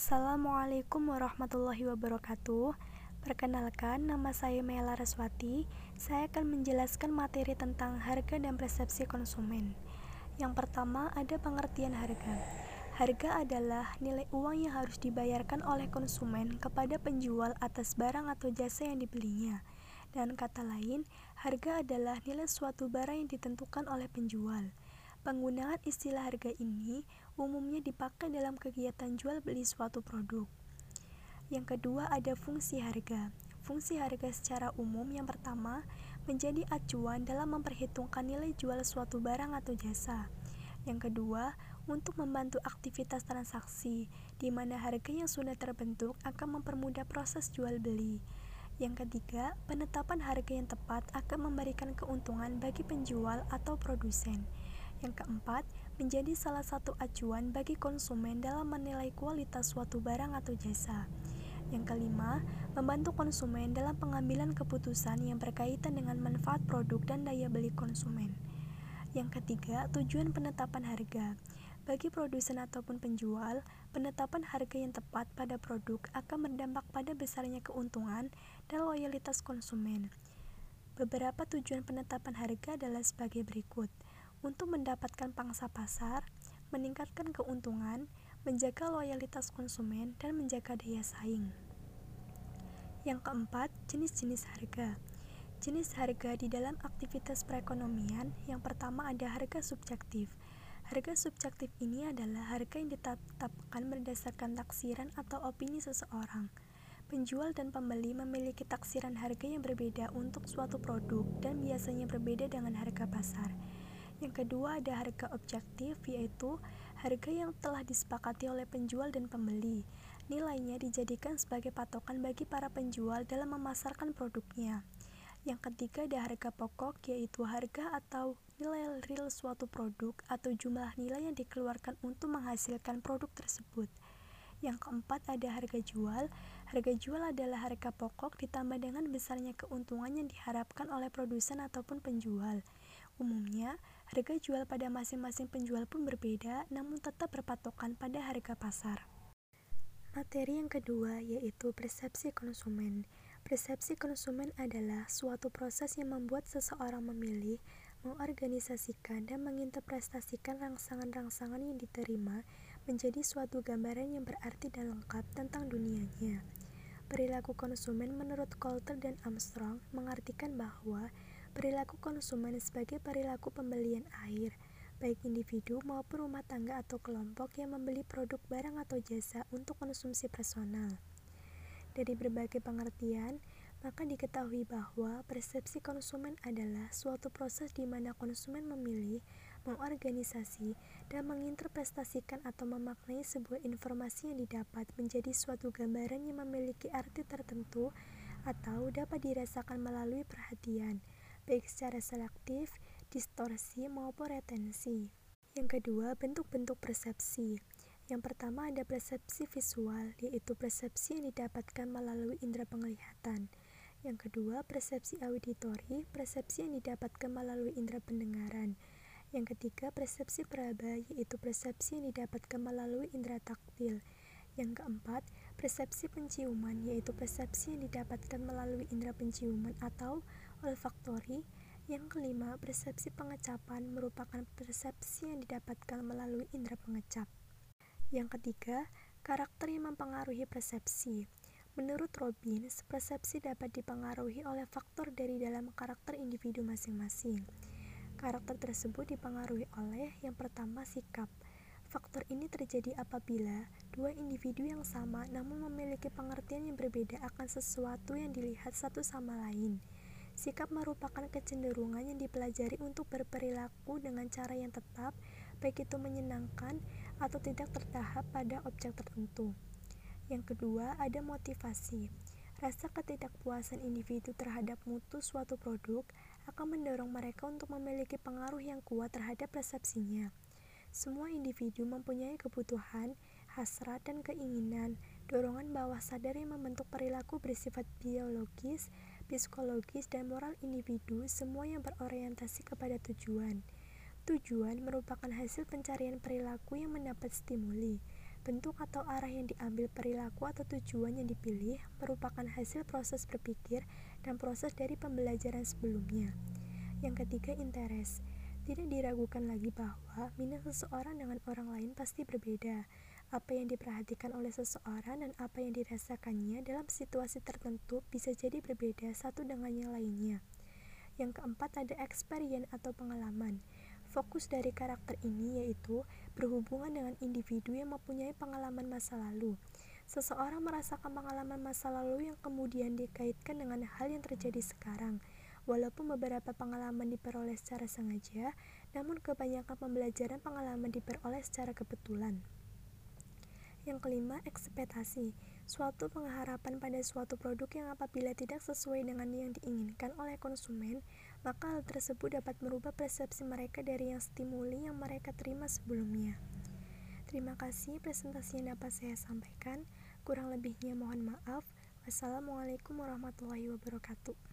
Assalamualaikum warahmatullahi wabarakatuh. Perkenalkan, nama saya Mela Reswati. Saya akan menjelaskan materi tentang harga dan persepsi konsumen. Yang pertama, ada pengertian harga. Harga adalah nilai uang yang harus dibayarkan oleh konsumen kepada penjual atas barang atau jasa yang dibelinya. Dan kata lain, harga adalah nilai suatu barang yang ditentukan oleh penjual. Penggunaan istilah harga ini umumnya dipakai dalam kegiatan jual beli suatu produk. Yang kedua ada fungsi harga. Fungsi harga secara umum yang pertama menjadi acuan dalam memperhitungkan nilai jual suatu barang atau jasa. Yang kedua, untuk membantu aktivitas transaksi, di mana harga yang sudah terbentuk akan mempermudah proses jual beli. Yang ketiga, penetapan harga yang tepat akan memberikan keuntungan bagi penjual atau produsen. Yang keempat, menjadi salah satu acuan bagi konsumen dalam menilai kualitas suatu barang atau jasa. Yang kelima, membantu konsumen dalam pengambilan keputusan yang berkaitan dengan manfaat produk dan daya beli konsumen. Yang ketiga, tujuan penetapan harga. Bagi produsen ataupun penjual, penetapan harga yang tepat pada produk akan berdampak pada besarnya keuntungan dan loyalitas konsumen. Beberapa tujuan penetapan harga adalah sebagai berikut untuk mendapatkan pangsa pasar, meningkatkan keuntungan, menjaga loyalitas konsumen, dan menjaga daya saing. Yang keempat, jenis-jenis harga. Jenis harga di dalam aktivitas perekonomian yang pertama ada harga subjektif. Harga subjektif ini adalah harga yang ditetapkan berdasarkan taksiran atau opini seseorang. Penjual dan pembeli memiliki taksiran harga yang berbeda untuk suatu produk dan biasanya berbeda dengan harga pasar. Yang kedua ada harga objektif yaitu harga yang telah disepakati oleh penjual dan pembeli. Nilainya dijadikan sebagai patokan bagi para penjual dalam memasarkan produknya. Yang ketiga ada harga pokok yaitu harga atau nilai real suatu produk atau jumlah nilai yang dikeluarkan untuk menghasilkan produk tersebut. Yang keempat ada harga jual. Harga jual adalah harga pokok ditambah dengan besarnya keuntungan yang diharapkan oleh produsen ataupun penjual. Umumnya, harga jual pada masing-masing penjual pun berbeda, namun tetap berpatokan pada harga pasar. Materi yang kedua yaitu persepsi konsumen. Persepsi konsumen adalah suatu proses yang membuat seseorang memilih, mengorganisasikan, dan menginterpretasikan rangsangan-rangsangan yang diterima menjadi suatu gambaran yang berarti dan lengkap tentang dunianya. Perilaku konsumen menurut Coulter dan Armstrong mengartikan bahwa Perilaku konsumen sebagai perilaku pembelian air, baik individu maupun rumah tangga atau kelompok yang membeli produk barang atau jasa untuk konsumsi personal. Dari berbagai pengertian, maka diketahui bahwa persepsi konsumen adalah suatu proses di mana konsumen memilih, mengorganisasi, dan menginterpretasikan atau memaknai sebuah informasi yang didapat menjadi suatu gambaran yang memiliki arti tertentu atau dapat dirasakan melalui perhatian, baik secara selektif, distorsi, maupun retensi. Yang kedua, bentuk-bentuk persepsi. Yang pertama ada persepsi visual, yaitu persepsi yang didapatkan melalui indera penglihatan. Yang kedua, persepsi auditori, persepsi yang didapatkan melalui indera pendengaran. Yang ketiga, persepsi peraba, yaitu persepsi yang didapatkan melalui indera taktil. Yang keempat, persepsi penciuman, yaitu persepsi yang didapatkan melalui indera penciuman atau olfaktori. Yang kelima, persepsi pengecapan merupakan persepsi yang didapatkan melalui indera pengecap. Yang ketiga, karakter yang mempengaruhi persepsi. Menurut Robbins, persepsi dapat dipengaruhi oleh faktor dari dalam karakter individu masing-masing. Karakter tersebut dipengaruhi oleh yang pertama sikap. Faktor ini terjadi apabila dua individu yang sama namun memiliki pengertian yang berbeda akan sesuatu yang dilihat satu sama lain. Sikap merupakan kecenderungan yang dipelajari untuk berperilaku dengan cara yang tetap, baik itu menyenangkan atau tidak tertahap pada objek tertentu. Yang kedua, ada motivasi. Rasa ketidakpuasan individu terhadap mutu suatu produk akan mendorong mereka untuk memiliki pengaruh yang kuat terhadap persepsinya. Semua individu mempunyai kebutuhan, hasrat, dan keinginan, dorongan bawah sadar yang membentuk perilaku bersifat biologis, psikologis, dan moral individu semua yang berorientasi kepada tujuan. Tujuan merupakan hasil pencarian perilaku yang mendapat stimuli. bentuk atau arah yang diambil, perilaku atau tujuan yang dipilih merupakan hasil proses berpikir dan proses dari pembelajaran sebelumnya. Yang ketiga, interest. Tidak diragukan lagi bahwa minat seseorang dengan orang lain pasti berbeda. Apa yang diperhatikan oleh seseorang dan apa yang dirasakannya dalam situasi tertentu bisa jadi berbeda satu dengan yang lainnya. Yang keempat ada experience atau pengalaman. Fokus dari karakter ini yaitu berhubungan dengan individu yang mempunyai pengalaman masa lalu. Seseorang merasakan pengalaman masa lalu yang kemudian dikaitkan dengan hal yang terjadi sekarang. Walaupun beberapa pengalaman diperoleh secara sengaja, namun kebanyakan pembelajaran pengalaman diperoleh secara kebetulan. Yang kelima, ekspektasi. Suatu pengharapan pada suatu produk yang apabila tidak sesuai dengan yang diinginkan oleh konsumen, maka hal tersebut dapat merubah persepsi mereka dari yang stimuli yang mereka terima sebelumnya. Terima kasih presentasi yang dapat saya sampaikan. Kurang lebihnya mohon maaf. Wassalamualaikum warahmatullahi wabarakatuh.